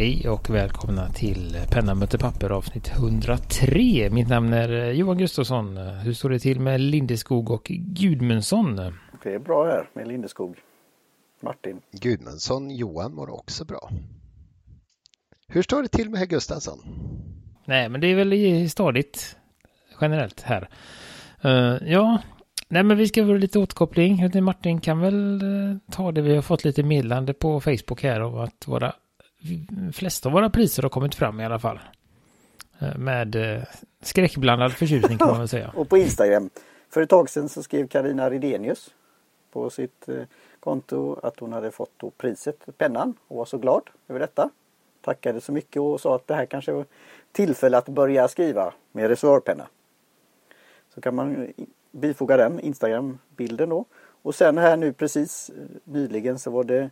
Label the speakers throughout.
Speaker 1: Hej och välkomna till Penna möter papper avsnitt 103. Mitt namn är Johan Gustafsson. Hur står det till med Lindeskog och Gudmundsson?
Speaker 2: Det är bra här med Lindeskog. Martin.
Speaker 3: Gudmundsson Johan mår också bra. Hur står det till med herr Gustafsson?
Speaker 1: Nej, men det är väl stadigt generellt här. Uh, ja, nej men vi ska väl lite återkoppling. Martin kan väl uh, ta det. Vi har fått lite meddelande på Facebook här om att våra flesta av våra priser har kommit fram i alla fall. Eh, med eh, skräckblandad förtjusning kan man väl säga.
Speaker 2: Och på Instagram. För ett tag sedan så skrev Karina Ridenius på sitt eh, konto att hon hade fått då priset, pennan, och var så glad över detta. Tackade så mycket och sa att det här kanske var tillfälle att börja skriva med reservoarpenna. Så kan man bifoga den Instagram-bilden då. Och sen här nu precis nyligen så var det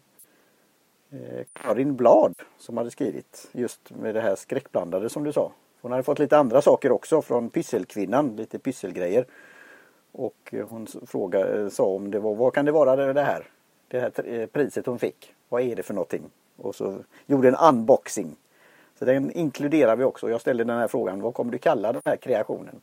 Speaker 2: Eh, Karin Blad som hade skrivit just med det här skräckblandade som du sa. Hon hade fått lite andra saker också från Pysselkvinnan, lite pysselgrejer. Och eh, hon frågade, eh, sa om det var, vad kan det vara det här? Det här priset hon fick. Vad är det för någonting? Och så gjorde en unboxing. Så den inkluderar vi också. Jag ställde den här frågan, vad kommer du kalla den här kreationen?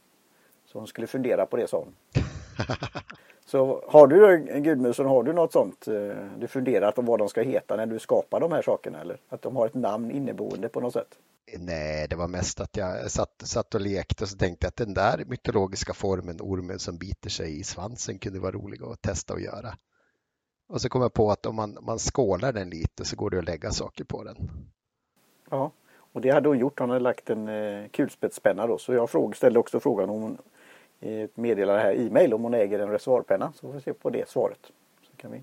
Speaker 2: Så hon skulle fundera på det sa hon. Så har du Gudmundsson, har du något sånt eh, du funderat på vad de ska heta när du skapar de här sakerna eller? Att de har ett namn inneboende på något sätt?
Speaker 3: Nej, det var mest att jag satt, satt och lekte och så tänkte jag att den där mytologiska formen, ormen som biter sig i svansen, kunde vara rolig att testa och göra. Och så kom jag på att om man, man skålar den lite så går det att lägga saker på den.
Speaker 2: Ja, och det hade hon gjort. Hon hade lagt en eh, kulspetspenna då. Så jag fråg, ställde också frågan om hon meddelar här e-mail om hon äger en reservoarpenna. Så får vi se på det svaret. Så kan vi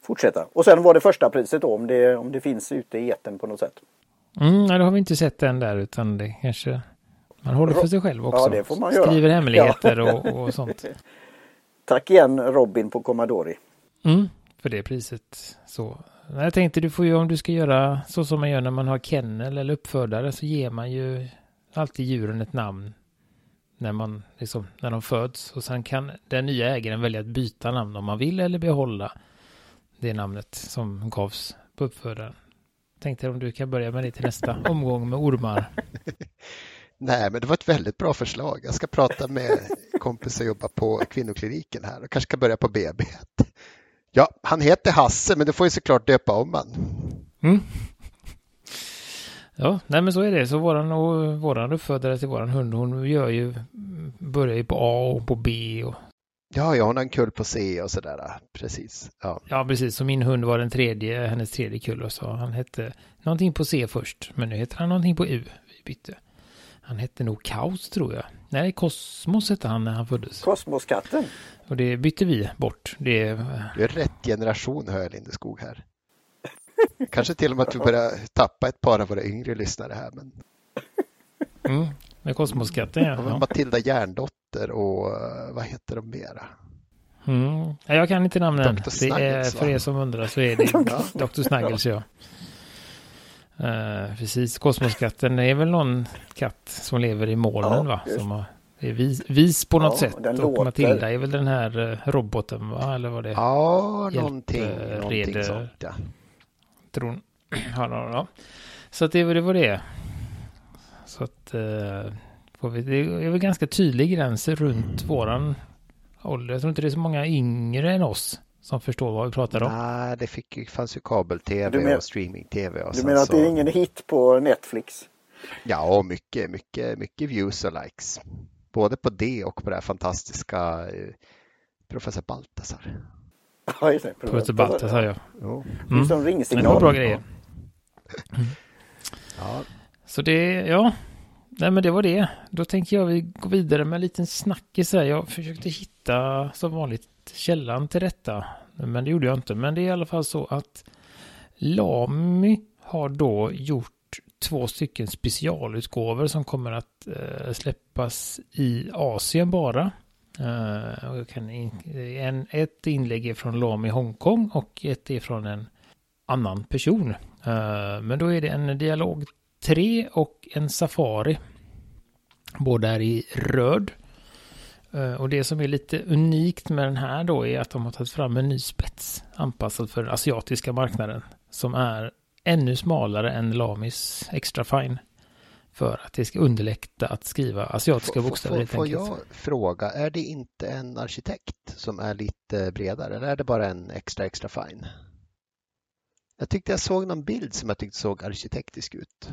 Speaker 2: fortsätta. Och sen var det första priset då om det, om det finns ute i eten på något sätt.
Speaker 1: Mm, nej, det har vi inte sett än där utan det kanske man håller för sig själv också.
Speaker 2: Ja, det får man göra.
Speaker 1: Skriver hemligheter ja. och, och sånt.
Speaker 2: Tack igen Robin på Commodore.
Speaker 1: Mm, för det priset. Så. Jag tänkte du får ju om du ska göra så som man gör när man har kennel eller uppfödare så ger man ju alltid djuren ett namn när man liksom när de föds och sen kan den nya ägaren välja att byta namn om man vill eller behålla det namnet som gavs på uppfödaren. Tänkte om du kan börja med det till nästa omgång med ormar.
Speaker 3: Nej, men det var ett väldigt bra förslag. Jag ska prata med kompisar som jobbar på kvinnokliniken här och kanske ska börja på BB. Ja, han heter Hasse, men du får ju såklart döpa om han. Mm.
Speaker 1: Ja, nej men så är det. Så våran, och, våran uppfödare till våran hund, hon gör ju, börjar ju på A och på B och
Speaker 3: Ja, ja, hon har en kull på C och sådär. Precis. Ja.
Speaker 1: ja, precis. Så min hund var den tredje, hennes tredje kull och så. Han hette någonting på C först, men nu heter han någonting på U. Vi bytte. Han hette nog Kaos tror jag. Nej, Kosmos hette han när han föddes.
Speaker 2: Kosmoskatten.
Speaker 1: Och det bytte vi bort. Det är,
Speaker 3: det är rätt generation hör Lindeskog här. Kanske till och med att vi börjar tappa ett par av våra yngre lyssnare här. Men...
Speaker 1: Mm, med Kosmoskatten ja.
Speaker 3: ja. Matilda Järndotter och vad heter de mera?
Speaker 1: Mm. Jag kan inte namnen. Dr. Snuggles, är, för er som undrar så är det Dr. Snuggles ja. Uh, precis, Kosmoskatten är väl någon katt som lever i molnen ja, va? Som har, är vis, vis på något ja, sätt. Och låter. Matilda är väl den här uh, roboten va? Eller vad det är?
Speaker 3: Ja, Hjälp, någonting, uh, någonting sånt ja.
Speaker 1: Tron. Så att det, det var det. Så att uh, vi, det är väl ganska tydlig gräns runt våran ålder. Jag tror inte det är så många yngre än oss som förstår vad vi pratar om.
Speaker 3: Nej, det fick, fanns ju kabel-tv och streaming-tv.
Speaker 2: du menar att det är ingen hit på Netflix?
Speaker 3: Ja, mycket, mycket, mycket views och likes. Både på det och på det här fantastiska eh, Professor Baltasar.
Speaker 2: Ja, just det.
Speaker 1: Professor Baltasar, ja.
Speaker 2: Jo. Mm. Som ringsignal.
Speaker 1: Det var bra grejer. Mm. Ja. Så det, ja. Nej men det var det. Då tänker jag vi går vidare med en liten snackis här. Jag försökte hitta som vanligt källan till detta. Men det gjorde jag inte. Men det är i alla fall så att Lamy har då gjort två stycken specialutgåvor som kommer att eh, släppas i Asien bara. Uh, kan en, ett inlägg är från Lamy Hongkong och ett är från en annan person. Uh, men då är det en Dialog 3 och en Safari. Båda är i röd. Uh, och det som är lite unikt med den här då är att de har tagit fram en ny spets anpassad för den asiatiska marknaden. Som är ännu smalare än Lamis Extra Fine. För att det ska underlätta att skriva asiatiska bokstäver helt
Speaker 3: Får jag fråga, är det inte en arkitekt som är lite bredare eller är det bara en extra extra fine? Jag tyckte jag såg någon bild som jag tyckte såg arkitektisk ut.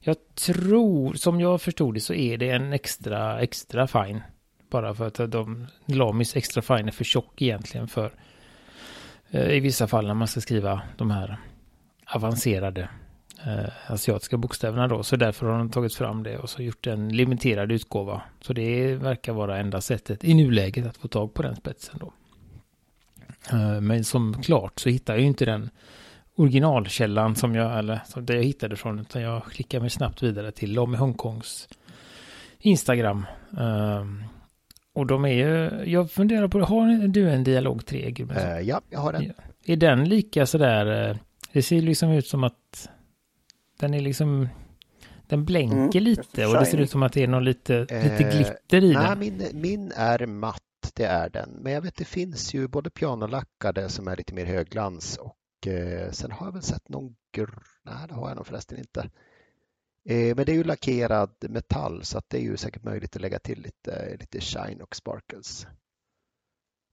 Speaker 1: Jag tror, som jag förstod det så är det en extra extra fine. Bara för att de, Lamis extra fine är för tjock egentligen för eh, i vissa fall när man ska skriva de här avancerade eh, asiatiska bokstäverna då. Så därför har de tagit fram det och så gjort en limiterad utgåva. Så det verkar vara enda sättet i nuläget att få tag på den spetsen då. Eh, men som klart så hittar jag ju inte den originalkällan som jag, eller som det jag hittade från, utan jag klickar mig snabbt vidare till Lom i Hongkongs Instagram. Um, och de är ju, jag funderar på, har du en dialog 3?
Speaker 3: Uh, ja, jag har den.
Speaker 1: Är den lika sådär, det ser liksom ut som att den är liksom, den blänker mm, lite och det ser ut som att det är någon lite, uh, lite glitter i
Speaker 3: nej,
Speaker 1: den.
Speaker 3: Min, min är matt, det är den. Men jag vet det finns ju både pianolackade som är lite mer högglans och eh, sen har jag väl sett någon grå, nej det har jag nog förresten inte. Eh, men det är ju lackerad metall så att det är ju säkert möjligt att lägga till lite, lite shine och sparkles.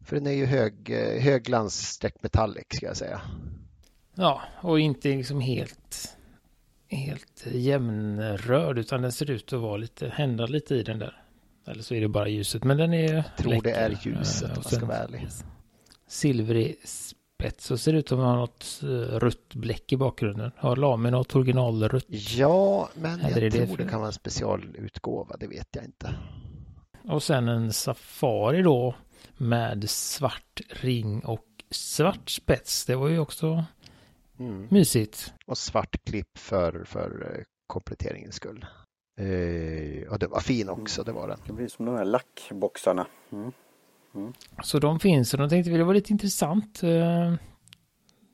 Speaker 3: För den är ju hög, eh, högglans metallic ska jag säga.
Speaker 1: Ja, och inte liksom helt, helt jämnrörd utan den ser ut att vara lite, hända lite i den där. Eller så är det bara ljuset, men den är
Speaker 3: Jag tror läcker. det är ljuset om man ska vara ärlig.
Speaker 1: Silvrig spets och ser ut som att ha något eh, rött bläck i bakgrunden. Har Lame något originalrött?
Speaker 3: Ja, men jag det tror det, det kan vara en specialutgåva, det vet jag inte.
Speaker 1: Och sen en Safari då med svart ring och svart spets. Det var ju också mm. mysigt.
Speaker 3: Och svart klipp för, för eh, kompletteringens skull. Eh, och den var fin också, det var den.
Speaker 2: Det blir som de här lackboxarna. Mm.
Speaker 1: Mm. Så de finns och de tänkte vi det var lite intressant. Eh,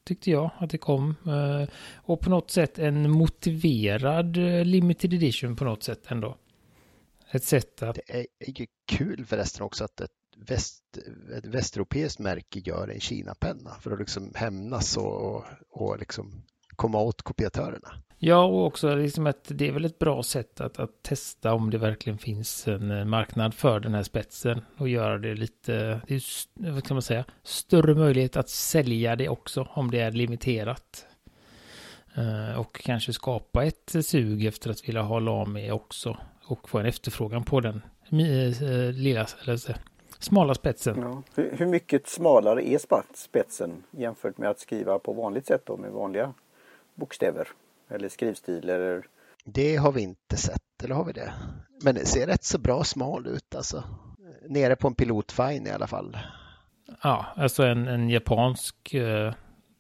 Speaker 1: tyckte jag att det kom. Eh, och på något sätt en motiverad eh, limited edition på något sätt ändå. Ett sätt att...
Speaker 3: Det är ju kul förresten också att ett, väst, ett västeuropeiskt märke gör en Kina-penna för att liksom hämnas och, och liksom komma åt kopiatörerna.
Speaker 1: Ja, och också liksom att det är väl ett bra sätt att, att testa om det verkligen finns en eh, marknad för den här spetsen och göra det lite, det är, vad kan man säga, större möjlighet att sälja det också om det är limiterat. Eh, och kanske skapa ett sug efter att vilja ha Lami också och få en efterfrågan på den eh, lilla, eller smala spetsen. Ja.
Speaker 2: Hur, hur mycket smalare är spetsen jämfört med att skriva på vanligt sätt då med vanliga bokstäver? Eller skrivstil eller?
Speaker 3: Det har vi inte sett, eller har vi det? Men det ser rätt så bra smal ut alltså. Nere på en pilotfine i alla fall.
Speaker 1: Ja, alltså en, en japansk uh,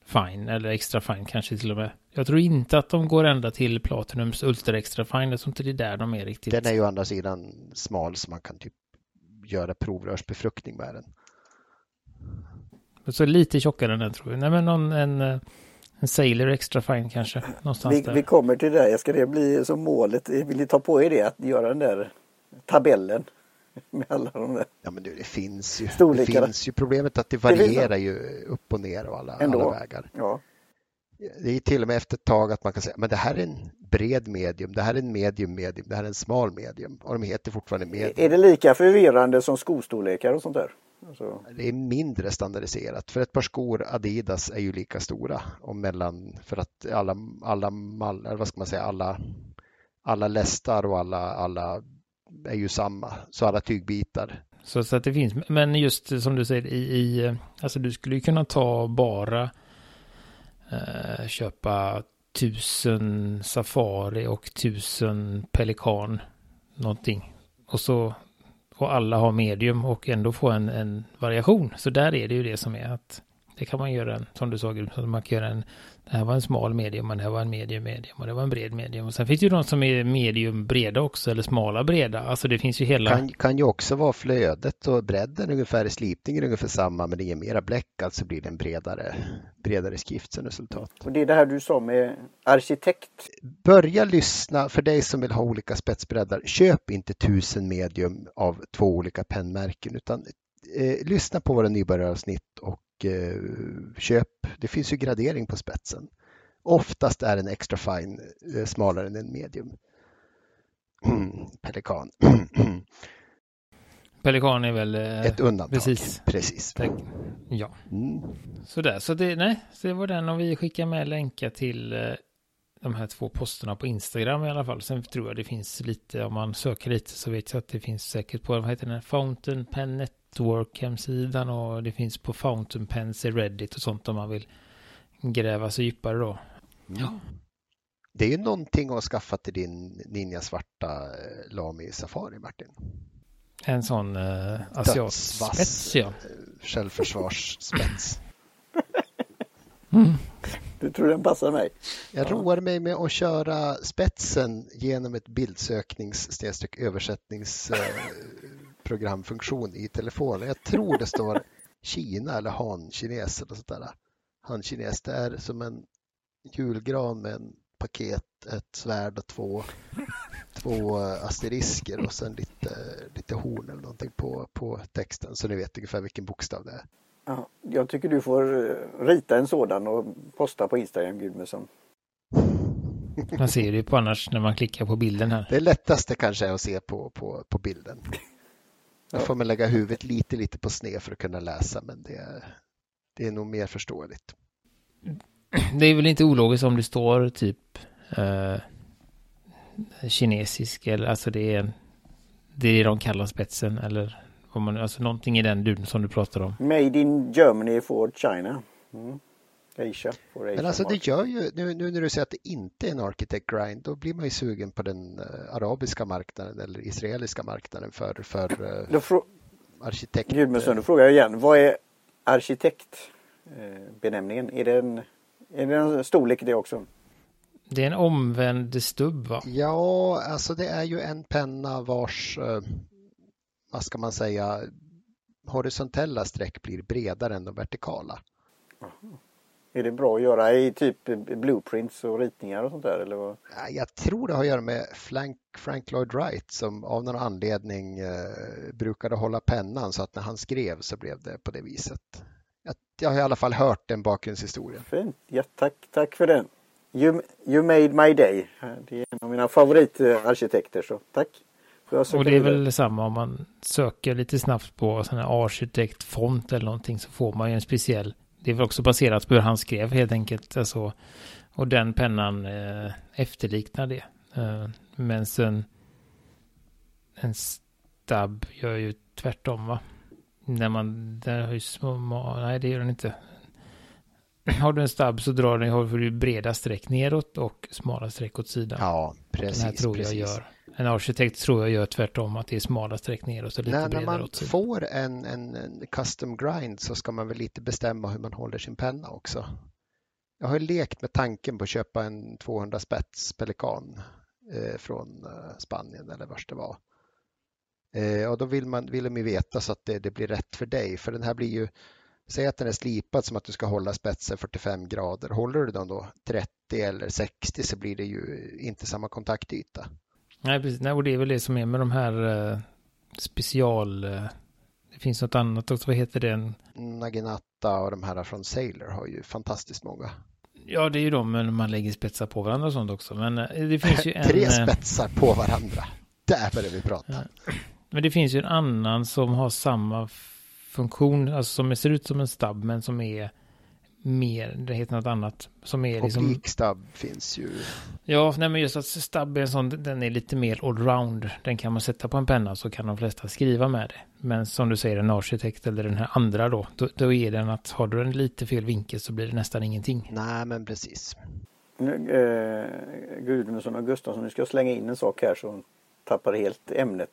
Speaker 1: fine eller extra fine kanske till och med. Jag tror inte att de går ända till Platinums Ultra Extra Fine. Jag tror inte det är där de är riktigt.
Speaker 3: Den är ju å andra sidan smal så man kan typ göra provrörsbefruktning med den.
Speaker 1: Så lite tjockare än den tror jag. Nej men någon en en Sailor extra fine kanske. Någonstans
Speaker 2: vi,
Speaker 1: där.
Speaker 2: vi kommer till det. Ska det bli som målet? Vill ni ta på er det att göra den där tabellen? Med alla de där
Speaker 3: Ja men det finns ju. Det finns ju problemet att det varierar det ju upp och ner och alla, alla vägar.
Speaker 2: Ja.
Speaker 3: Det är till och med efter ett tag att man kan säga men det här är en bred medium, det här är en medium medium, det här är en smal medium och de heter fortfarande medium.
Speaker 2: Är det lika förvirrande som skostorlekar och sånt där?
Speaker 3: Alltså... Det är mindre standardiserat. För ett par skor Adidas är ju lika stora och mellan för att alla, alla mall, vad ska man säga, alla, alla lästar och alla, alla är ju samma. Så alla tygbitar.
Speaker 1: Så, så att det finns, men just som du säger i, i alltså du skulle ju kunna ta bara eh, köpa tusen Safari och tusen Pelikan någonting. Och så och alla har medium och ändå få en, en variation. Så där är det ju det som är att det kan man göra, en, som du sa, man kan göra en, det här var en smal medium och det här var en medium medium och det var en bred medium. Och sen finns det ju de som är medium breda också eller smala breda. Alltså det finns ju hela.
Speaker 3: Kan, kan ju också vara flödet och bredden ungefär, slipningen ungefär samma men det ger mera bläck, alltså blir det en bredare, bredare skrift som resultat.
Speaker 2: Och det är det här du sa med arkitekt.
Speaker 3: Börja lyssna för dig som vill ha olika spetsbreddar. Köp inte tusen medium av två olika pennmärken utan eh, lyssna på våra nybörjaravsnitt och köp. Det finns ju gradering på spetsen. Oftast är en extra fine eh, smalare än en medium. Pelikan.
Speaker 1: Pelikan är väl... Eh,
Speaker 3: Ett undantag.
Speaker 1: Precis.
Speaker 3: precis.
Speaker 1: Ja. Mm. Sådär, så det, nej, så det var den och vi skickar med länkar till eh, de här två posterna på Instagram i alla fall. Sen tror jag det finns lite, om man söker lite så vet jag att det finns säkert på, vad heter den, Fountain Pen Network hemsidan och det finns på Fountain Pens i Reddit och sånt om man vill gräva sig djupare då.
Speaker 3: Mm. Ja. Det är ju någonting att skaffa till din Ninja svarta eh, Lami Safari, Martin.
Speaker 1: En sån uh, asiatspets, ja. Eh,
Speaker 3: självförsvarsspets.
Speaker 2: mm. Du tror den passar mig?
Speaker 3: Jag ja. roar mig med att köra spetsen genom ett bildsöknings översättningsprogramfunktion i telefonen. Jag tror det står Kina eller Han-kines eller sådär. Han-kines, det är som en julgran med en paket, ett svärd och två, två asterisker och sen lite, lite horn eller någonting på, på texten så ni vet ungefär vilken bokstav det är.
Speaker 2: Ja, jag tycker du får eh, rita en sådan och posta på Instagram, Gudmundsson.
Speaker 1: Man ser det ju på annars när man klickar på bilden här.
Speaker 3: Det lättaste kanske är att se på, på, på bilden. Då får man lägga huvudet lite, lite på sned för att kunna läsa, men det är, det är nog mer förståeligt.
Speaker 1: Det är väl inte ologiskt om det står typ eh, kinesisk eller alltså det är det är de kallar spetsen eller om man, alltså någonting i den duden som du pratar om.
Speaker 2: Made in Germany for China. Mm. Asia for Asia
Speaker 3: Men alltså det gör ju, nu, nu när du säger att det inte är en architect grind, då blir man ju sugen på den uh, arabiska marknaden eller israeliska marknaden för, för
Speaker 2: då frå-
Speaker 3: arkitekt.
Speaker 2: Gudmundsson, då frågar jag igen, vad är arkitektbenämningen? Uh, är det en är det en storlek det också?
Speaker 1: Det är en omvänd stubb va?
Speaker 3: Ja, alltså det är ju en penna vars, eh, vad ska man säga, horisontella streck blir bredare än de vertikala.
Speaker 2: Aha. Är det bra att göra i typ blueprints och ritningar och sånt där? Eller vad?
Speaker 3: Jag tror det har att göra med Frank, Frank Lloyd Wright som av någon anledning eh, brukade hålla pennan så att när han skrev så blev det på det viset. Jag, jag har i alla fall hört den bakgrundshistorien.
Speaker 2: Fint, ja, tack, tack för den. You, you made my day. Det är en av mina favoritarkitekter så tack.
Speaker 1: Och det är väl samma om man söker lite snabbt på sån här arkitektfont eller någonting så får man ju en speciell. Det är väl också baserat på hur han skrev helt enkelt. Alltså, och den pennan eh, efterliknar det. Eh, men sen en stab gör ju tvärtom va? När man, där har ju små, nej det gör den inte. Har du en stabb så drar den, har du breda streck neråt och smala streck åt sidan.
Speaker 3: Ja, precis. Den
Speaker 1: här tror
Speaker 3: precis.
Speaker 1: jag gör. En arkitekt tror jag gör tvärtom, att det är smala streck neråt och lite när, bredare åt.
Speaker 3: När man får en, en, en, custom grind så ska man väl lite bestämma hur man håller sin penna också. Jag har lekt med tanken på att köpa en 200 spets pelikan eh, från eh, Spanien eller vart det var. Eh, och då vill, man, vill de ju veta så att det, det, blir rätt för dig. För den här blir ju, säg att den är slipad som att du ska hålla spetsen 45 grader. Håller du den då 30 eller 60 så blir det ju inte samma kontaktyta.
Speaker 1: Nej, precis. Nej, och det är väl det som är med de här eh, special... Eh, det finns något annat också, vad heter det?
Speaker 3: Naginata och de här från Sailor har ju fantastiskt många.
Speaker 1: Ja, det är ju de, men man lägger spetsar på varandra och sånt också. Men eh, det finns ju en...
Speaker 3: Tre eh, spetsar på varandra. Där börjar vi prata.
Speaker 1: Men det finns ju en annan som har samma funktion, alltså som ser ut som en stabb men som är mer, det heter något annat. Som är liksom...
Speaker 3: Oblikstab finns ju.
Speaker 1: Ja, nej men just att stabb är en sån, den är lite mer allround. Den kan man sätta på en penna så kan de flesta skriva med det. Men som du säger, en arkitekt eller den här andra då, då, då är den att har du en lite fel vinkel så blir det nästan ingenting.
Speaker 3: Nej, men precis.
Speaker 2: Nu, eh, Gudmundsson och Gustafsson, nu ska jag slänga in en sak här så tappar helt ämnet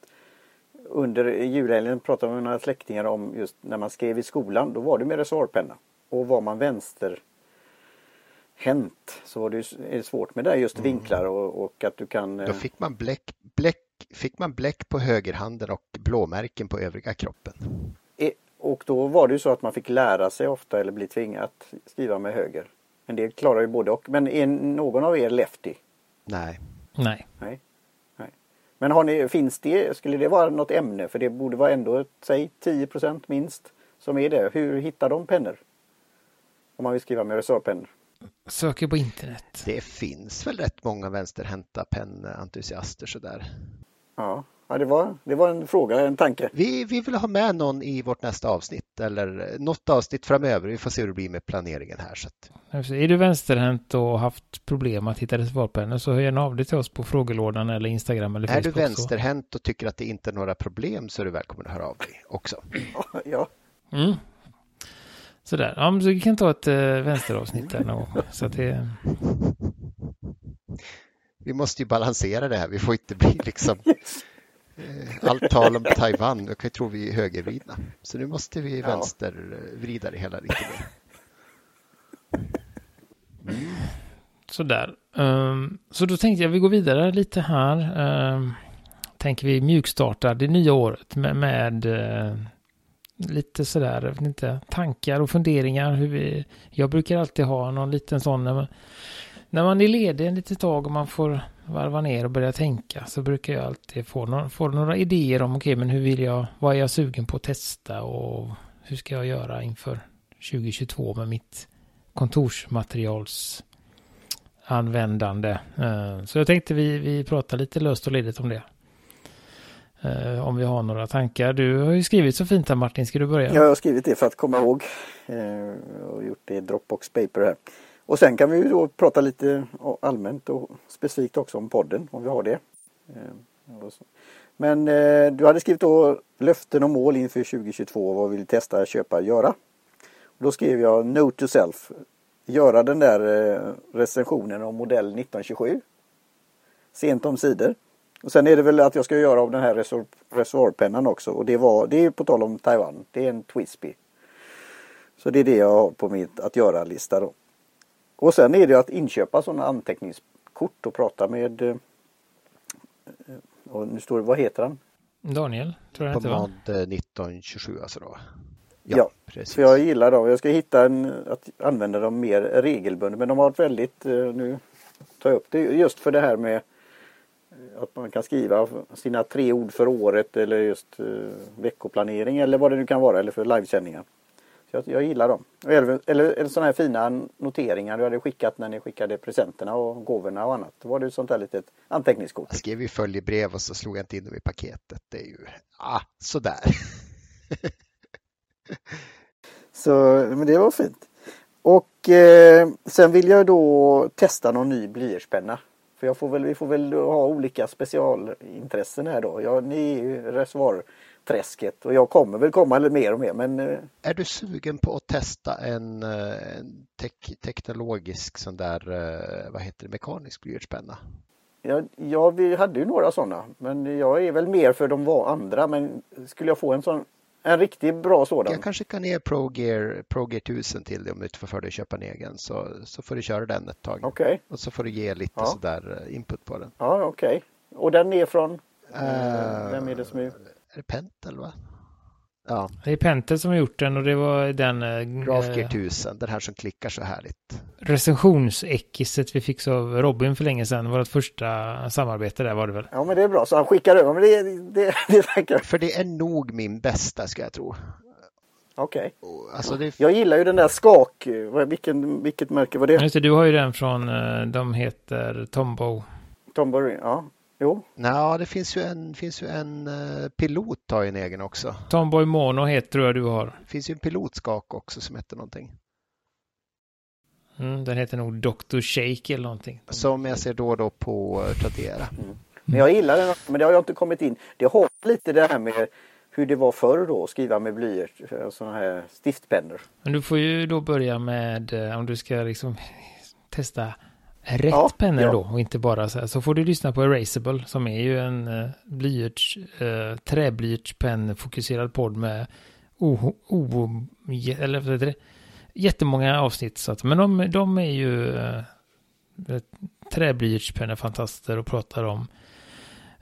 Speaker 2: under julhelgen pratade med några släktingar om just när man skrev i skolan. Då var det med reservoarpenna. Och var man vänster hänt så var det, är det svårt med det just mm. vinklar och, och, att du kan...
Speaker 3: Då fick man bläck, bläck, fick man bläck på högerhanden och blåmärken på övriga kroppen.
Speaker 2: E, och då var det ju så att man fick lära sig ofta eller bli tvingad att skriva med höger. En del klarar ju både och. Men är någon av er lefty?
Speaker 3: Nej.
Speaker 1: Nej.
Speaker 2: Nej. Men har ni, finns det, skulle det vara något ämne? För det borde vara ändå, säg 10 minst som är det. Hur hittar de pennor? Om man vill skriva med reservpennor.
Speaker 1: söker på internet.
Speaker 3: Det finns väl rätt många vänsterhänta pennentusiaster sådär.
Speaker 2: Ja, ja det, var, det var en fråga, en tanke.
Speaker 3: Vi, vi vill ha med någon i vårt nästa avsnitt eller något avsnitt framöver. Vi får se hur det blir med planeringen här. Så att...
Speaker 1: Är du vänsterhänt och haft problem att hitta reservoarpennor så hör gärna av dig till oss på frågelådan eller Instagram eller Facebook.
Speaker 3: Är du vänsterhänt och tycker att det inte är några problem så är du välkommen att höra av dig också.
Speaker 2: Ja.
Speaker 1: Mm. Sådär, ja, men så vi kan ta ett äh, vänsteravsnitt där någon gång. Så att det...
Speaker 3: Vi måste ju balansera det här. Vi får inte bli liksom eh, allt tal om Taiwan. Jag kan tro vi är högervridna. Så nu måste vi ja. vänstervrida det hela lite mer.
Speaker 1: Mm. Sådär. Um, så då tänkte jag vi går vidare lite här. Um, tänker vi mjukstarta det nya året med, med uh, lite sådär, jag vet inte, tankar och funderingar. Hur vi, jag brukar alltid ha någon liten sån när man, när man är ledig en litet tag och man får varva ner och börja tänka så brukar jag alltid få, någon, få några idéer om okej, okay, men hur vill jag, vad är jag sugen på att testa och hur ska jag göra inför 2022 med mitt kontorsmaterials användande. Eh, så jag tänkte vi, vi pratar lite löst och ledigt om det. Eh, om vi har några tankar. Du har ju skrivit så fint här Martin, ska du börja?
Speaker 2: Jag har skrivit det för att komma ihåg. Eh, och gjort det i Dropbox paper här. Och sen kan vi ju då prata lite allmänt och specifikt också om podden om vi har det. Eh, Men eh, du hade skrivit då löften och mål inför 2022. Vad vill testa, köpa, göra? Då skrev jag Note to Self. Göra den där eh, recensionen om modell 1927. Sent om sidor. Och sen är det väl att jag ska göra av den här reservoarpennan också. Och det, var, det är på tal om Taiwan. Det är en Twisby. Så det är det jag har på mitt att göra-lista då. Och sen är det att inköpa sådana anteckningskort och prata med eh, och nu står det, vad heter han?
Speaker 1: Daniel, tror jag
Speaker 3: På mod 1927 alltså då.
Speaker 2: Ja, ja precis. för jag gillar dem. Jag ska hitta en, att använda dem mer regelbundet. Men de har varit väldigt, eh, nu tar jag upp det just för det här med att man kan skriva sina tre ord för året eller just uh, veckoplanering eller vad det nu kan vara eller för livesändningar. Så jag, jag gillar dem. Eller, eller, eller sådana här fina noteringar du hade skickat när ni skickade presenterna och gåvorna och annat. Då var det sånt där litet anteckningskort.
Speaker 3: Jag skrev ju följebrev och så slog jag inte in dem i paketet. Det är ju, ah, sådär.
Speaker 2: så, men det var fint. Och eh, sen vill jag då testa någon ny blyertspenna. För jag får väl, vi får väl ha olika specialintressen här då. Ja, ni är ju reservoarträsket och jag kommer väl komma mer och mer. Men... Eh,
Speaker 3: är du sugen på att testa en, eh, en tek teknologisk sån där, eh, vad heter det, mekanisk blyertspenna?
Speaker 2: Ja, ja, vi hade ju några sådana. Men jag är väl mer för de andra. Men skulle jag få en sån en riktigt bra sådan.
Speaker 3: Jag kanske kan ge Pro Gear, Pro Gear 1000 till dig om du inte får för dig att köpa en egen. Så, så får du köra den ett tag.
Speaker 2: Okay.
Speaker 3: Och så får du ge lite ja. sådär eh, input på den.
Speaker 2: Ja, okej. Okay. Och den är från? Uh, vem är det som är? Är
Speaker 3: det Pentel va?
Speaker 1: Ja. Det är Pentel som har gjort den och det var den...
Speaker 3: Äh, Grafgear 1000, den här som klickar så härligt.
Speaker 1: Recensionsekiset vi fick av Robin för länge sedan, vårt första samarbete där var det väl?
Speaker 2: Ja men det är bra, så han skickar över, men det, det, det verkar...
Speaker 3: För det är nog min bästa ska jag tro.
Speaker 2: Okej. Okay. Alltså det... Jag gillar ju den där skak, Vilken, vilket märke var det?
Speaker 1: Just det, du har ju den från, eh, de heter Tombow.
Speaker 2: Tombow, ja. Jo.
Speaker 3: Ja, det finns ju en, finns ju en uh, pilot har ju en egen också.
Speaker 1: Tomboy Mono heter tror jag du har.
Speaker 3: Det finns ju en pilotskak också som heter någonting.
Speaker 1: Mm, den heter nog Dr. Shake eller någonting.
Speaker 3: Som jag ser då och då på uh, Tradera.
Speaker 2: Mm. Men jag gillar den, men det har jag inte kommit in. Det har lite det här med hur det var förr då, att skriva med blyert, eh, sådana här stiftpennor.
Speaker 1: Men du får ju då börja med, om du ska liksom testa rätt ja, pennor ja. då och inte bara så här. Så får du lyssna på Erasable som är ju en uh, blyerts, uh, träblyertspenn fokuserad podd med o, o, eller vad heter det? jättemånga avsnitt. Så att, men de, de är ju uh, träblyertspennefantaster och pratar om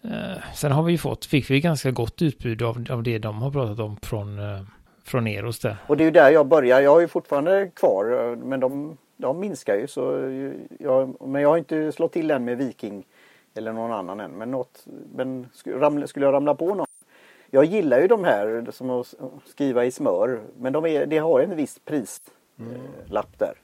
Speaker 1: uh, Sen har vi ju fått, fick vi ganska gott utbud av, av det de har pratat om från, uh, från Eros där.
Speaker 2: Och det är ju där jag börjar. Jag har ju fortfarande kvar, men de de minskar ju så jag, men jag har inte slått till än med Viking eller någon annan än. Men, något, men skulle jag ramla på någon. Jag gillar ju de här som att skriva i smör men de är, det har en viss prislapp mm. där.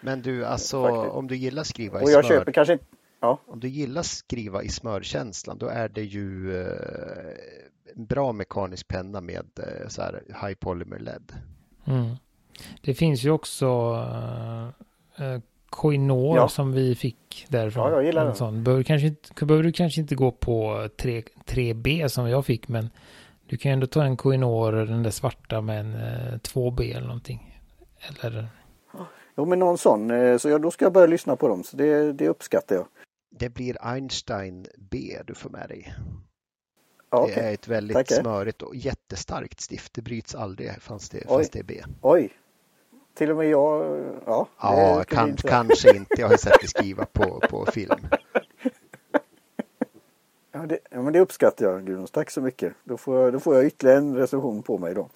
Speaker 3: Men du, alltså Faktiskt. om du gillar skriva i
Speaker 2: Och jag smör, köper kanske
Speaker 3: ja. Om du gillar skriva i smörkänslan, då är det ju eh, en bra mekanisk penna med eh, så här high polymer LED.
Speaker 1: Mm. Det finns ju också uh, Koinor ja. som vi fick därifrån.
Speaker 2: Ja, jag gillar
Speaker 1: den. Sån. Behöver, kanske inte, behöver du kanske inte gå på 3, 3B som jag fick, men du kan ju ändå ta en Koinor, den där svarta med en uh, 2B eller någonting. Eller...
Speaker 2: Jo, men någon sån. Så jag, då ska jag börja lyssna på dem. Så det, det uppskattar jag.
Speaker 3: Det blir Einstein B du får med dig. Ja, det är ett väldigt Tackar. smörigt och jättestarkt stift. Det bryts aldrig fast det, fast det är B.
Speaker 2: Oj, till och med jag, ja.
Speaker 3: Ja, kan, inte. kanske inte. Jag har sett det skriva på, på film.
Speaker 2: Ja det, ja, men det uppskattar jag Gudrun. Tack så mycket. Då får, jag, då får jag ytterligare en recension på mig då.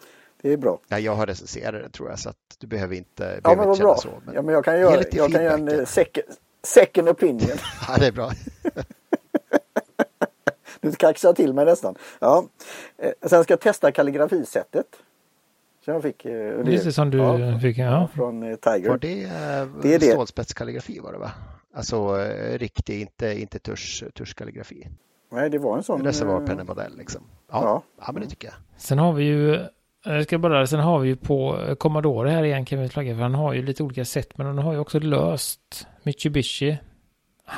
Speaker 2: Det är bra.
Speaker 3: Ja, jag har recenserat det tror jag så att du behöver inte, ja, behöver
Speaker 2: men
Speaker 3: inte känna
Speaker 2: bra.
Speaker 3: så. Men
Speaker 2: ja, men jag kan göra, jag kan göra en eh, second, second opinion.
Speaker 3: ja, det är bra.
Speaker 2: nu kaxar till mig nästan. Ja. Eh, sen ska jag testa kalligrafisättet. Som jag fick.
Speaker 1: Eh, det, det som du ja, fick, ja.
Speaker 2: Från eh, Tiger.
Speaker 3: Var det, eh, det, är det. stålspetskalligrafi var det va? Alltså riktig, inte, inte tusch, tuschkalligrafi.
Speaker 2: Nej, det var en sån.
Speaker 3: Reservoarpennemodell liksom. Ja, ja. ja, men det tycker jag.
Speaker 1: Sen har vi ju jag ska bara, sen har vi ju på Commodore här igen kan vi flagga för han har ju lite olika sätt men han har ju också löst Mitsubishi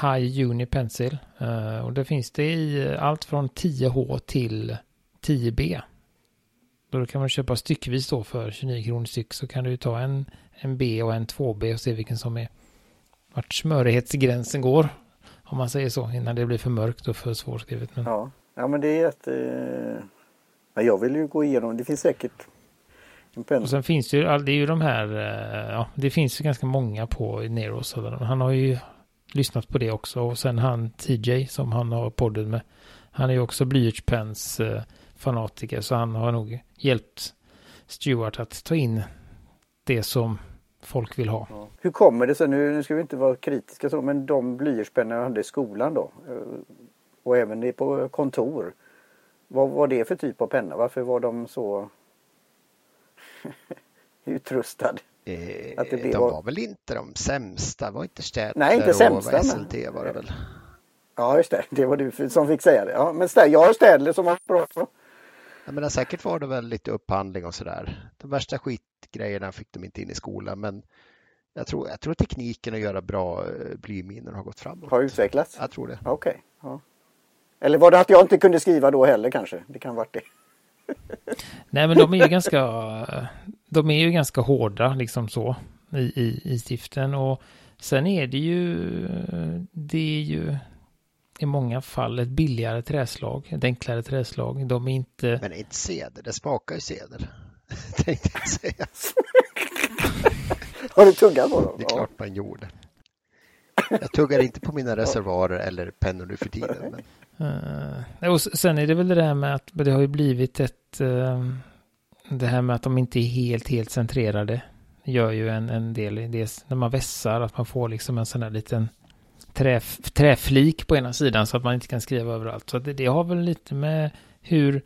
Speaker 1: High Uni Pencil. Uh, och det finns det i allt från 10H till 10B. Då kan man köpa styckvis då för 29 kronor styck så kan du ta en, en B och en 2B och se vilken som är vart smörighetsgränsen går. Om man säger så innan det blir för mörkt och för svårskrivet.
Speaker 2: Men... Ja. ja, men det är ett... Eh... Men jag vill ju gå igenom, det finns säkert
Speaker 1: och sen finns det ju, det är ju de här, eh, ja, det finns ju ganska många på Neros. Han har ju lyssnat på det också. Och sen han TJ som han har podden med. Han är ju också blyertspens eh, fanatiker. Så han har nog hjälpt Stuart att ta in det som folk vill ha. Ja.
Speaker 2: Hur kommer det sig, nu, nu ska vi inte vara kritiska så, men de blyertspennor jag hade i skolan då eh, och även på kontor. Vad var det för typ av penna? Varför var de så utrustad?
Speaker 3: Eh, att det blev... De var väl inte de sämsta, var inte Städler
Speaker 2: Nej, inte sämsta,
Speaker 3: och SLT var det väl?
Speaker 2: Ja, just det. Det var du som fick säga det. Ja, men jag har Städler som var bra också.
Speaker 3: Jag menar, säkert var det väl lite upphandling och sådär. De värsta skitgrejerna fick de inte in i skolan, men jag tror, jag tror tekniken att göra bra eh, blyminer har gått framåt.
Speaker 2: Har utvecklats?
Speaker 3: Jag tror det.
Speaker 2: Okej. Okay. Ja. Eller var det att jag inte kunde skriva då heller kanske? Det kan varit det.
Speaker 1: Nej, men de är ju ganska, de är ju ganska hårda liksom så i, i, i stiften och sen är det ju, det är ju i många fall ett billigare träslag, ett enklare träslag. De är inte...
Speaker 3: Men inte ceder, det smakar ju ceder. Tänkte jag säga.
Speaker 2: Har du tuggat på dem?
Speaker 3: Det är klart man gjorde. Jag tuggar inte på mina reservoarer eller pennor nu för tiden. Men...
Speaker 1: Uh, och sen är det väl det där med att det har ju blivit ett... Uh, det här med att de inte är helt, helt centrerade. Gör ju en, en del i det när man vässar, att man får liksom en sån här liten trä, träflik på ena sidan så att man inte kan skriva överallt. Så det, det har väl lite med hur,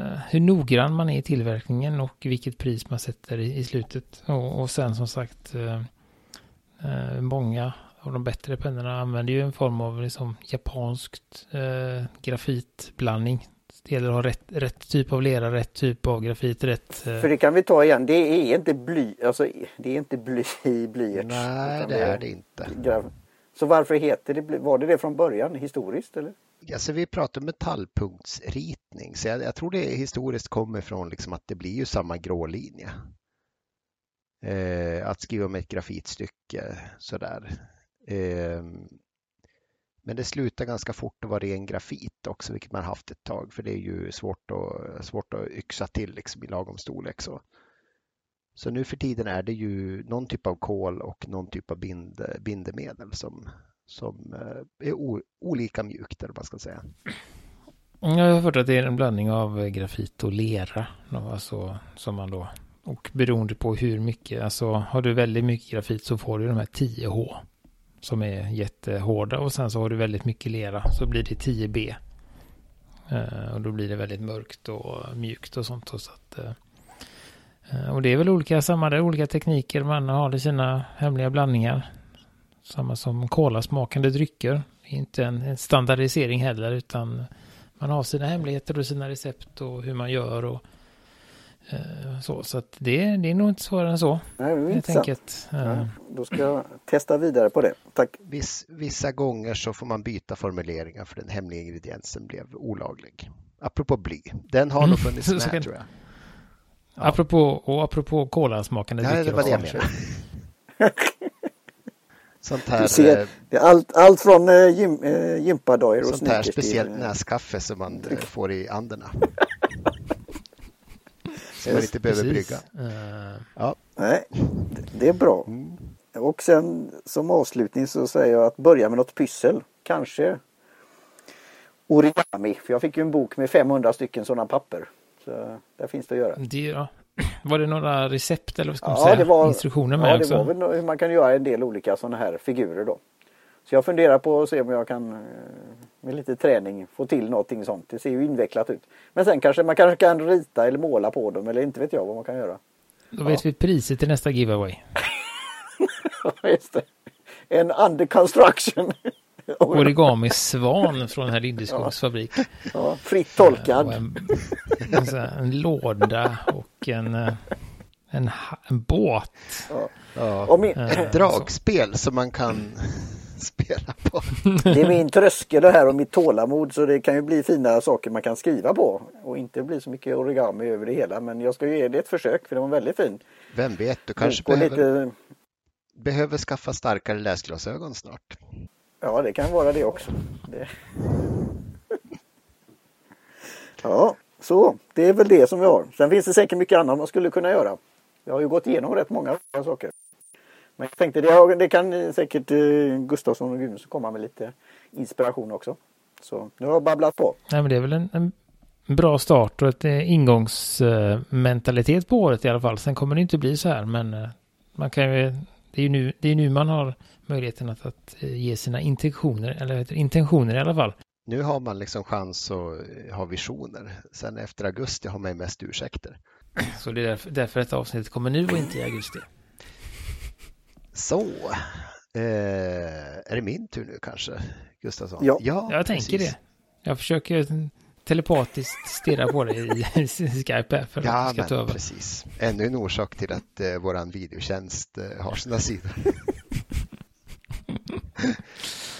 Speaker 1: uh, hur noggrann man är i tillverkningen och vilket pris man sätter i, i slutet. Och, och sen som sagt, uh, uh, många av de bättre pennorna använder ju en form av liksom japanskt eh, grafitblandning. Det gäller att ha rätt, rätt typ av lera, rätt typ av grafit, rätt...
Speaker 2: Eh... För det kan vi ta igen, det är inte bly, alltså det är inte bly i blyerts.
Speaker 3: Nej, det är det inte.
Speaker 2: Så varför heter det, var det det från början historiskt eller?
Speaker 3: Alltså vi pratar metallpunktsritning så jag, jag tror det historiskt kommer från liksom att det blir ju samma grå linje. Eh, att skriva med ett grafitstycke sådär. Eh, men det slutar ganska fort att vara ren grafit också, vilket man haft ett tag, för det är ju svårt att, svårt att yxa till liksom i lagom storlek. Så så nu för tiden är det ju någon typ av kol och någon typ av bind, bindemedel som, som eh, är o, olika mjukt, eller vad man ska säga.
Speaker 1: Jag har hört att det är en blandning av grafit och lera, alltså, som man då och beroende på hur mycket, alltså har du väldigt mycket grafit så får du de här 10H som är jättehårda och sen så har du väldigt mycket lera så blir det 10B. Eh, och då blir det väldigt mörkt och mjukt och sånt. Så att, Eh, och det är väl olika, samma där, olika tekniker man har i sina hemliga blandningar. Samma som kolasmakande drycker. Inte en, en standardisering heller utan man har sina hemligheter och sina recept och hur man gör och eh, så. Så att det, det är nog inte svårare än så.
Speaker 2: Nej, det är inte enkelt.
Speaker 1: Ja,
Speaker 2: eh. då ska jag testa vidare på det. Tack.
Speaker 3: Viss, vissa gånger så får man byta formuleringar för den hemliga ingrediensen blev olaglig. Apropå bly, den har nog funnits med tror jag.
Speaker 1: Ja. Apropå, och apropå kolasmakande
Speaker 3: ja, det var det jag menade.
Speaker 2: Sånt här, ser, eh, det är allt, allt från äh, gym, äh, gympadojor och
Speaker 3: Sånt här speciellt näskaffe som man äh, får i anderna. så man inte behöver brygga. Uh,
Speaker 2: ja. Nej, det är bra. Mm. Och sen som avslutning så säger jag att börja med något pyssel. Kanske origami. För jag fick ju en bok med 500 stycken sådana papper. Så där finns det att göra.
Speaker 1: Det, ja. Var det några recept eller vad ska man ja, säga? Det var, instruktioner med
Speaker 2: ja,
Speaker 1: också?
Speaker 2: Ja, det var väl man kan göra en del olika sådana här figurer då. Så jag funderar på att se om jag kan eh, med lite träning få till någonting sånt. Det ser ju invecklat ut. Men sen kanske man kanske kan rita eller måla på dem eller inte vet jag vad man kan göra.
Speaker 1: Då vet ja. vi priset till nästa giveaway.
Speaker 2: Just det. En under construction.
Speaker 1: Origami Svan från herr Lindeskogs ja. fabrik.
Speaker 2: Ja, fritt tolkad.
Speaker 1: En, en, en, låda och en, eh, en, en båt.
Speaker 3: Ja. Ja. Min, äh, dragspel som man kan spela på.
Speaker 2: Det är min tröskel det här och mitt tålamod så det kan ju bli fina saker man kan skriva på och inte bli så mycket origami över det hela men jag ska ge det ett försök för det var väldigt fin.
Speaker 3: Vem vet, du kanske behöver, lite... behöver skaffa starkare läsglasögon snart.
Speaker 2: Ja, det kan vara det också. Det... Ja, så det är väl det som vi har. Sen finns det säkert mycket annat man skulle kunna göra. Jag har ju gått igenom rätt många saker. Men jag tänkte det, det kan säkert eh, Gustafsson och Gudmundsson komma med lite inspiration också. Så nu har jag babblat på.
Speaker 1: Nej, men det är väl en, en bra start och ett eh, ingångsmentalitet på året i alla fall. Sen kommer det inte bli så här, men eh, man kan ju, det är ju nu, det är nu man har möjligheten att, att eh, ge sina intentioner, eller intentioner i alla fall.
Speaker 3: Nu har man liksom chans att eh, ha visioner. Sen efter augusti har man ju mest ursäkter.
Speaker 1: Så det är därför, därför detta avsnittet kommer nu och inte i augusti.
Speaker 3: Så, eh, är det min tur nu kanske, Gustafsson?
Speaker 2: Ja,
Speaker 1: ja jag precis. tänker det. Jag försöker telepatiskt stirra på dig i Skype för
Speaker 3: ja,
Speaker 1: att ska ta över.
Speaker 3: precis. Ännu en orsak till att eh, våran videotjänst eh, har sina sidor.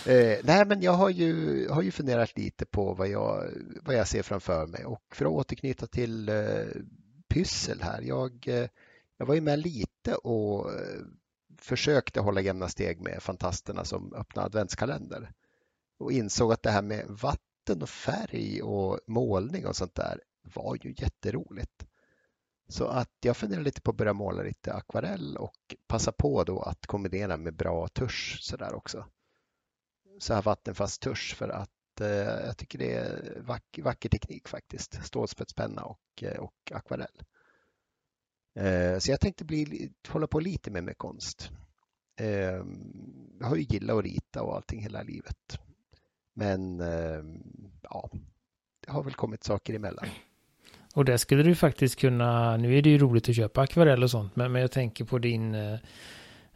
Speaker 3: eh, nej, men jag har ju, har ju funderat lite på vad jag, vad jag ser framför mig och för att återknyta till eh, pyssel här. Jag, eh, jag var ju med lite och eh, försökte hålla jämna steg med fantasterna som öppnade adventskalender och insåg att det här med vatten och färg och målning och sånt där var ju jätteroligt. Så att jag funderar lite på att börja måla lite akvarell och passa på då att kombinera med bra tusch sådär också. Så här vattenfast tusch för att eh, jag tycker det är vack, vacker teknik faktiskt. Stålspetspenna och, eh, och akvarell. Eh, så jag tänkte bli, hålla på lite mer med konst. Eh, jag har ju gillat att rita och allting hela livet. Men eh, ja, det har väl kommit saker emellan.
Speaker 1: Och där skulle du faktiskt kunna, nu är det ju roligt att köpa akvarell och sånt, men, men jag tänker på din, eh,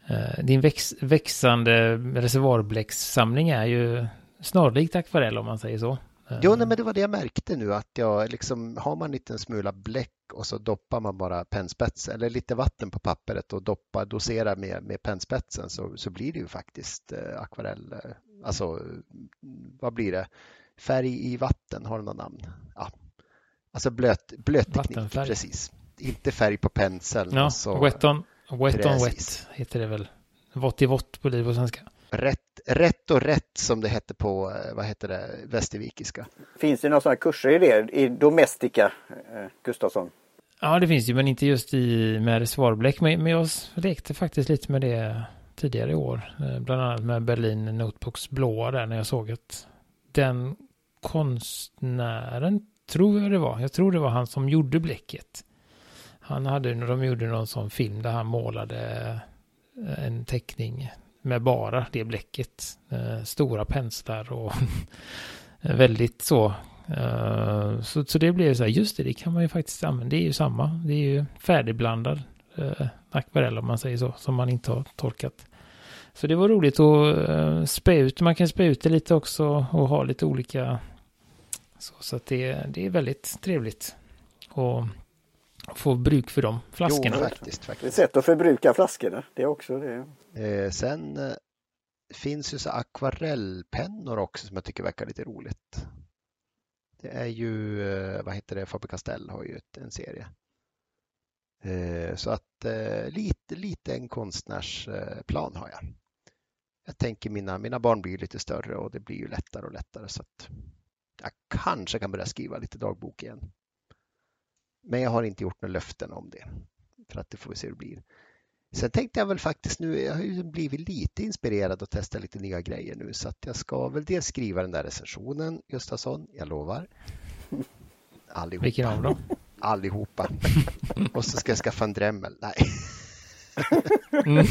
Speaker 1: eh din väx, växande reservoarbläckssamling är ju snarlikt akvarell om man säger så.
Speaker 3: Jo, nej, men det var det jag märkte nu att jag liksom har man en liten smula bläck och så doppar man bara pennspetsen eller lite vatten på pappret och doppar, doserar med, med pennspetsen så, så blir det ju faktiskt eh, akvarell. Eh, alltså, vad blir det? Färg i vatten, har det något namn? Ja, Alltså blöt, blöt teknik, precis. Inte färg på penseln.
Speaker 1: Ja, alltså, wet on, wet on wet heter det väl. Vått i vått på liv och svenska.
Speaker 3: Rätt, rätt och rätt som det hette på, eh, vad heter det, västervikiska.
Speaker 2: Finns det några sådana kurser i det, i domestika, eh, Gustafsson?
Speaker 1: Ja, det finns ju, men inte just i med reservoarbläck. Men, men jag lekte faktiskt lite med det tidigare i år. Eh, bland annat med Berlin Notebooks blåa där när jag såg att den konstnären tror jag det var. Jag tror det var han som gjorde bläcket. Han hade, när de gjorde någon sån film där han målade eh, en teckning med bara det bläcket. Eh, stora penslar och väldigt så eh, så, så det blev så här, just det, det kan man ju faktiskt använda. Det är ju samma. Det är ju färdigblandad eh, akvarell om man säger så, som man inte har torkat. Så det var roligt att eh, spä ut. Man kan spä ut det lite också och ha lite olika. Så, så att det, det är väldigt trevligt. Och få bruk för de flaskorna.
Speaker 3: Jo, faktiskt, faktiskt.
Speaker 2: Det är ett sätt att förbruka flaskorna. Det är också det.
Speaker 3: Eh, sen eh, finns ju så akvarellpennor också som jag tycker verkar lite roligt. Det är ju, eh, vad heter det, Faber-Castell har ju ett, en serie. Eh, så att eh, lite, lite en konstnärsplan har jag. Jag tänker mina, mina barn blir lite större och det blir ju lättare och lättare så att jag kanske kan börja skriva lite dagbok igen. Men jag har inte gjort några löften om det. För att det får vi se hur det blir. Sen tänkte jag väl faktiskt nu, jag har ju blivit lite inspirerad att testa lite nya grejer nu så att jag ska väl dels skriva den där recensionen Gustafsson, jag lovar.
Speaker 1: Allihopa. Vilken av dem?
Speaker 3: Allihopa. Och så ska jag skaffa en Dremel. Nej. Mm.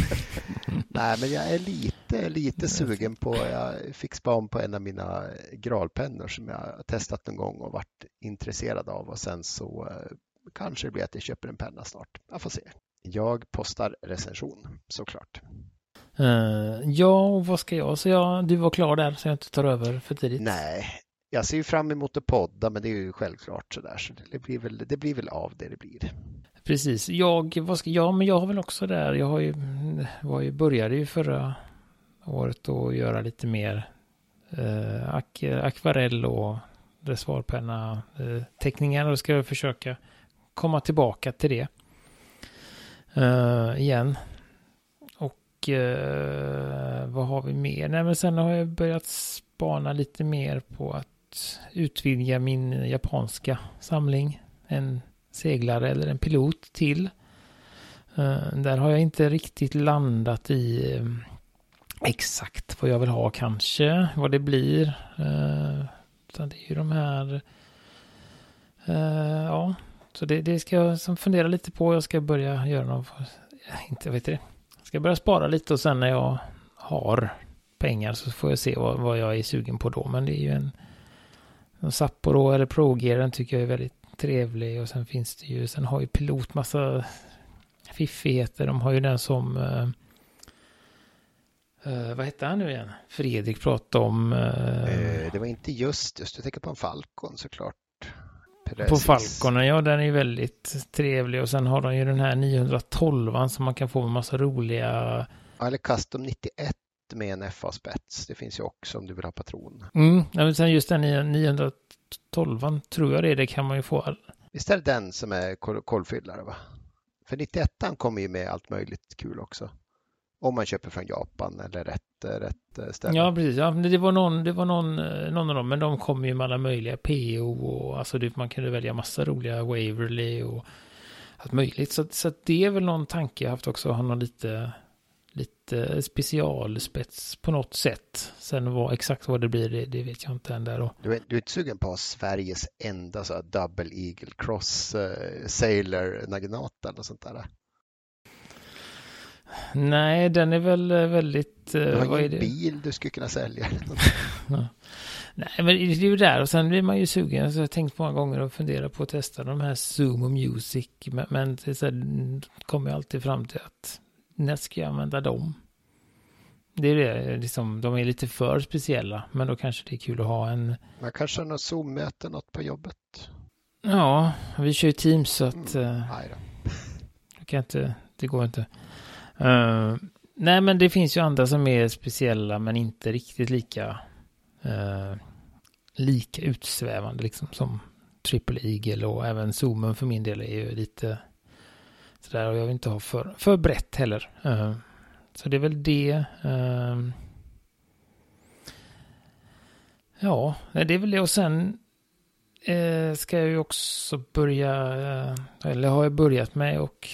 Speaker 3: Nej, men jag är lite, lite sugen på, jag fick span på en av mina gralpennor som jag testat någon gång och varit intresserad av och sen så eh, kanske det blir att jag köper en penna snart. Jag får se. Jag postar recension såklart.
Speaker 1: Uh, ja, och vad ska jag säga? Du var klar där så jag inte tar över för tidigt.
Speaker 3: Nej, jag ser ju fram emot att podda men det är ju självklart sådär så det blir väl, det blir väl av det det blir.
Speaker 1: Precis, jag, vad ska, ja men jag har väl också där, jag har ju, var ju, började ju förra året att göra lite mer eh, ak, akvarell och reservoarpenna eh, teckningar och ska jag försöka komma tillbaka till det eh, igen. Och eh, vad har vi mer? Nej men sen har jag börjat spana lite mer på att utvidga min japanska samling. En seglare eller en pilot till. Eh, där har jag inte riktigt landat i eh, exakt vad jag vill ha kanske, vad det blir. Eh, utan det är ju de här, ja, så det, det ska jag fundera lite på. Jag ska börja göra något, inte vet det. Jag ska börja spara lite och sen när jag har pengar så får jag se vad, vad jag är sugen på då. Men det är ju en, en Sapporo eller ProGear, den tycker jag är väldigt trevlig och sen finns det ju, sen har ju pilot massa fiffigheter. De har ju den som, uh, uh, vad hette han nu igen? Fredrik pratade om. Uh,
Speaker 3: det var inte just, just du tänker på en Falcon såklart.
Speaker 1: Precis. På Falconen, ja den är väldigt trevlig och sen har de ju den här 912 som man kan få med massa roliga.
Speaker 3: eller Custom 91 med en FA-spets. Det finns ju också om du vill ha patron.
Speaker 1: Mm, men sen just den 912 12 tror jag det är, det kan man ju få.
Speaker 3: Visst är det den som är kolfyllare va? För 91 kommer ju med allt möjligt kul också. Om man köper från Japan eller rätt, rätt ställe.
Speaker 1: Ja, precis. Ja, det var, någon, det var någon, någon av dem, men de kom ju med alla möjliga PO och alltså det, man kunde välja massa roliga Waverly och allt möjligt. Så, så det är väl någon tanke jag haft också, att ha någon lite lite specialspets på något sätt. Sen vad, exakt vad det blir, det, det vet jag inte än där. Och...
Speaker 3: Du, är, du är inte sugen på Sveriges enda så double eagle cross uh, sailor naginata eller sånt där?
Speaker 1: Nej, den är väl eh, väldigt...
Speaker 3: Uh, du har ingen bil du skulle kunna sälja.
Speaker 1: ja. Nej, men det är ju där och sen blir man ju sugen. Så jag har tänkt många gånger och fundera på att testa de här Zoom och Music. Men, men det så här, kommer jag alltid fram till att när ska jag använda dem? Det är det, liksom, de är lite för speciella, men då kanske det är kul att ha en...
Speaker 3: Man kanske har något Zoom-möte, något på jobbet?
Speaker 1: Ja, vi kör ju Teams så att... Mm.
Speaker 3: Uh,
Speaker 1: det, kan inte, det går inte. Uh, nej, men det finns ju andra som är speciella, men inte riktigt lika... Uh, lika utsvävande liksom som Triple Eagle och även Zoomen för min del är ju lite så där, och jag vill inte ha för, för brett heller. Uh, så det är väl det. Uh, ja, det är väl det. Och sen uh, ska jag ju också börja, eller har jag börjat med och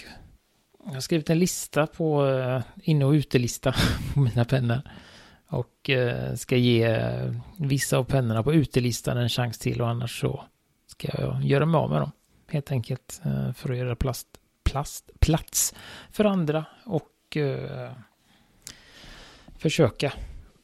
Speaker 1: jag har skrivit en lista på inne och utelista på mina pennor. Och ska ge vissa av pennorna på utelistan en chans till och annars så ska jag göra mig av med dem. Helt enkelt för att göra plast plast, plats för andra och eh, försöka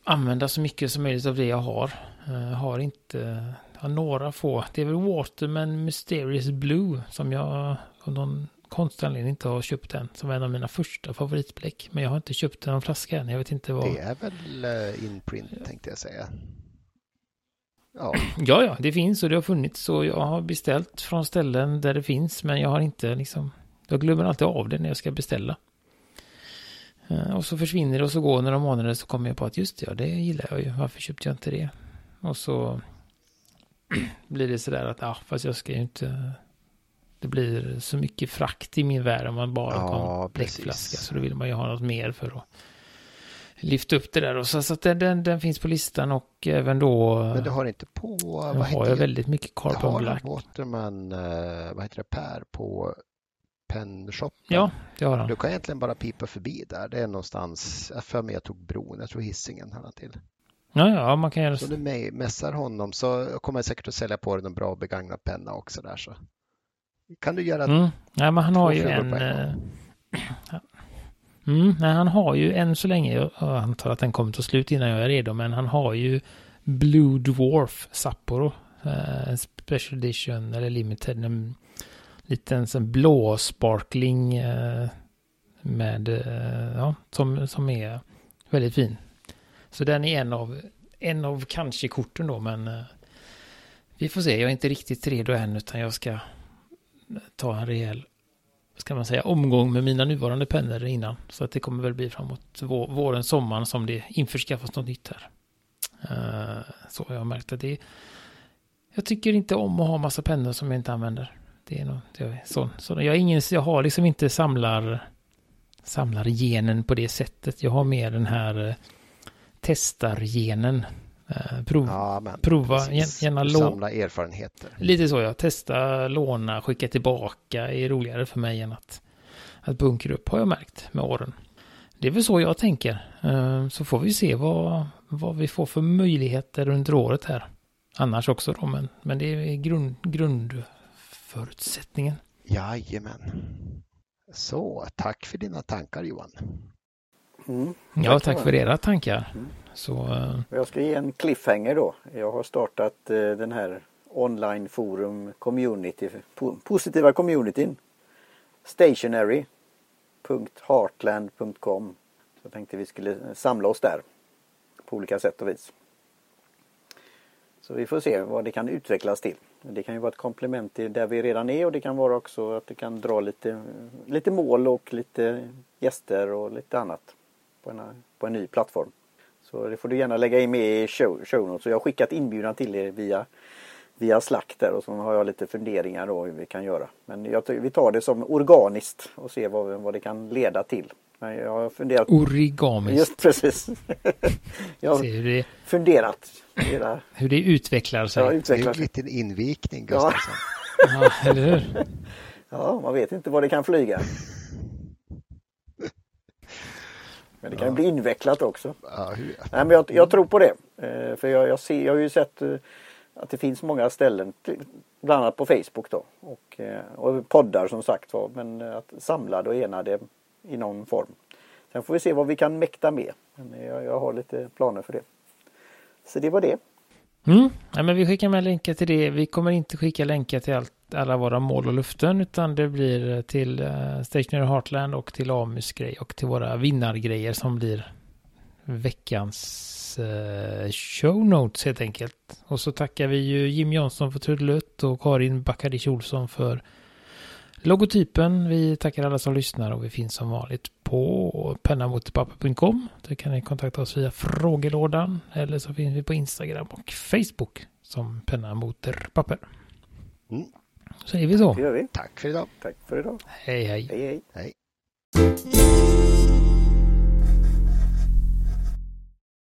Speaker 1: använda så mycket som möjligt av det jag har. Eh, har inte, har några få. Det är väl Waterman Mysterious Blue som jag av någon konstig anledning inte har köpt än. Som är en av mina första favoritbläck. Men jag har inte köpt en flaska än. Jag vet inte vad.
Speaker 3: Det är väl uh, inprint tänkte jag säga.
Speaker 1: Ja. ja, ja, det finns och det har funnits. Så jag har beställt från ställen där det finns. Men jag har inte liksom. Jag glömmer alltid av det när jag ska beställa. Uh, och så försvinner det och så går några månader så kommer jag på att just det, ja, det gillar jag ju. Varför köpte jag inte det? Och så blir det sådär att, ja, fast jag ska ju inte... Det blir så mycket frakt i min värld om man bara ja, har en bläckflaska. Så då vill man ju ha något mer för att lyfta upp det där. Och så, så att den, den, den, finns på listan och även då...
Speaker 3: Men du har inte på...
Speaker 1: Vad har jag väldigt mycket Carbon Black.
Speaker 3: Waterman, uh, vad heter det, Per på Pennshoppen?
Speaker 1: Ja, det har han.
Speaker 3: Du kan egentligen bara pipa förbi där. Det är någonstans, jag för mig jag tog bron, jag tror hissingen han till.
Speaker 1: Ja, ja, man kan göra
Speaker 3: så. Om du mässar honom så kommer jag säkert att sälja på dig en bra begagnad penna också där så. Kan du göra
Speaker 1: mm. Nej, men han har ju en... en mm, nej, han har ju än så länge, jag antar att den kommer ta slut innan jag är redo, men han har ju Blue Dwarf Sapporo. Eh, special edition eller limited. En liten sån blå sparkling eh, med, eh, ja, som, som är väldigt fin. Så den är en av, en av kanske korten då, men eh, vi får se. Jag är inte riktigt redo än, utan jag ska ta en rejäl, ska man säga, omgång med mina nuvarande pennor innan. Så att det kommer väl bli framåt våren, sommaren som det införskaffas något nytt här. Eh, så jag har märkt att det jag tycker inte om att ha massa pennor som jag inte använder. Det är nog, så, så jag, är ingen, jag har liksom inte samlar, samlar genen på det sättet. Jag har mer den här eh, testargenen. Eh, prov, ja, prova, precis. gärna
Speaker 3: låna. Samla erfarenheter.
Speaker 1: Lite så ja, testa, låna, skicka tillbaka är roligare för mig än att, att bunkra upp har jag märkt med åren. Det är väl så jag tänker. Eh, så får vi se vad, vad vi får för möjligheter under året här. Annars också då, men, men det är grund, grundförutsättningen.
Speaker 3: Jajamän. Så, tack för dina tankar Johan.
Speaker 1: Mm, ja, tack för era tankar. Mm. Så, uh...
Speaker 2: Jag ska ge en cliffhanger då. Jag har startat uh, den här online forum community, po positiva communityn. Stationary.heartland.com. Så jag tänkte vi skulle samla oss där på olika sätt och vis. Så vi får se vad det kan utvecklas till. Det kan ju vara ett komplement till där vi redan är och det kan vara också att det kan dra lite, lite mål och lite gäster och lite annat på en, på en ny plattform. Så det får du gärna lägga in med i show, show notes. Så jag har skickat inbjudan till er via, via Slack där och så har jag lite funderingar då hur vi kan göra. Men jag, vi tar det som organiskt och ser vad, vad det kan leda till. Men jag har funderat.
Speaker 1: Origamiskt.
Speaker 2: Just precis. jag har hur det, funderat.
Speaker 1: Hela... Hur det utvecklar sig. Ja,
Speaker 3: utvecklar sig. Det är en liten invikning Gustafsson.
Speaker 1: Ja. ja, eller hur?
Speaker 2: Ja, man vet inte vad det kan flyga. Men det kan ja. bli invecklat också. Ja, hur... Nej, men jag, jag, tror på det. Eh, för jag, jag, ser, jag har ju sett eh, att det finns många ställen, bland annat på Facebook då. Och, eh, och poddar som sagt var. Men att samla och ena det i någon form. Sen får vi se vad vi kan mäkta med. Men jag, jag har lite planer för det. Så det var det.
Speaker 1: Mm. Ja, men vi skickar med länkar till det. Vi kommer inte skicka länkar till allt alla våra mål och luften utan det blir till uh, Stationary Heartland och till Amus grej och till våra vinnargrejer som blir veckans uh, show notes helt enkelt. Och så tackar vi ju Jim Jansson för trudelutt och Karin Backadic Olsson för logotypen. Vi tackar alla som lyssnar och vi finns som vanligt på pennamotpapper.com. Där kan ni kontakta oss via frågelådan eller så finns vi på Instagram och Facebook som penna mot papper. Mm. Säger vi så?
Speaker 2: Det gör vi.
Speaker 3: Tack för idag.
Speaker 2: Tack för idag.
Speaker 1: Hej, hej.
Speaker 2: Hej, hej.
Speaker 3: hej.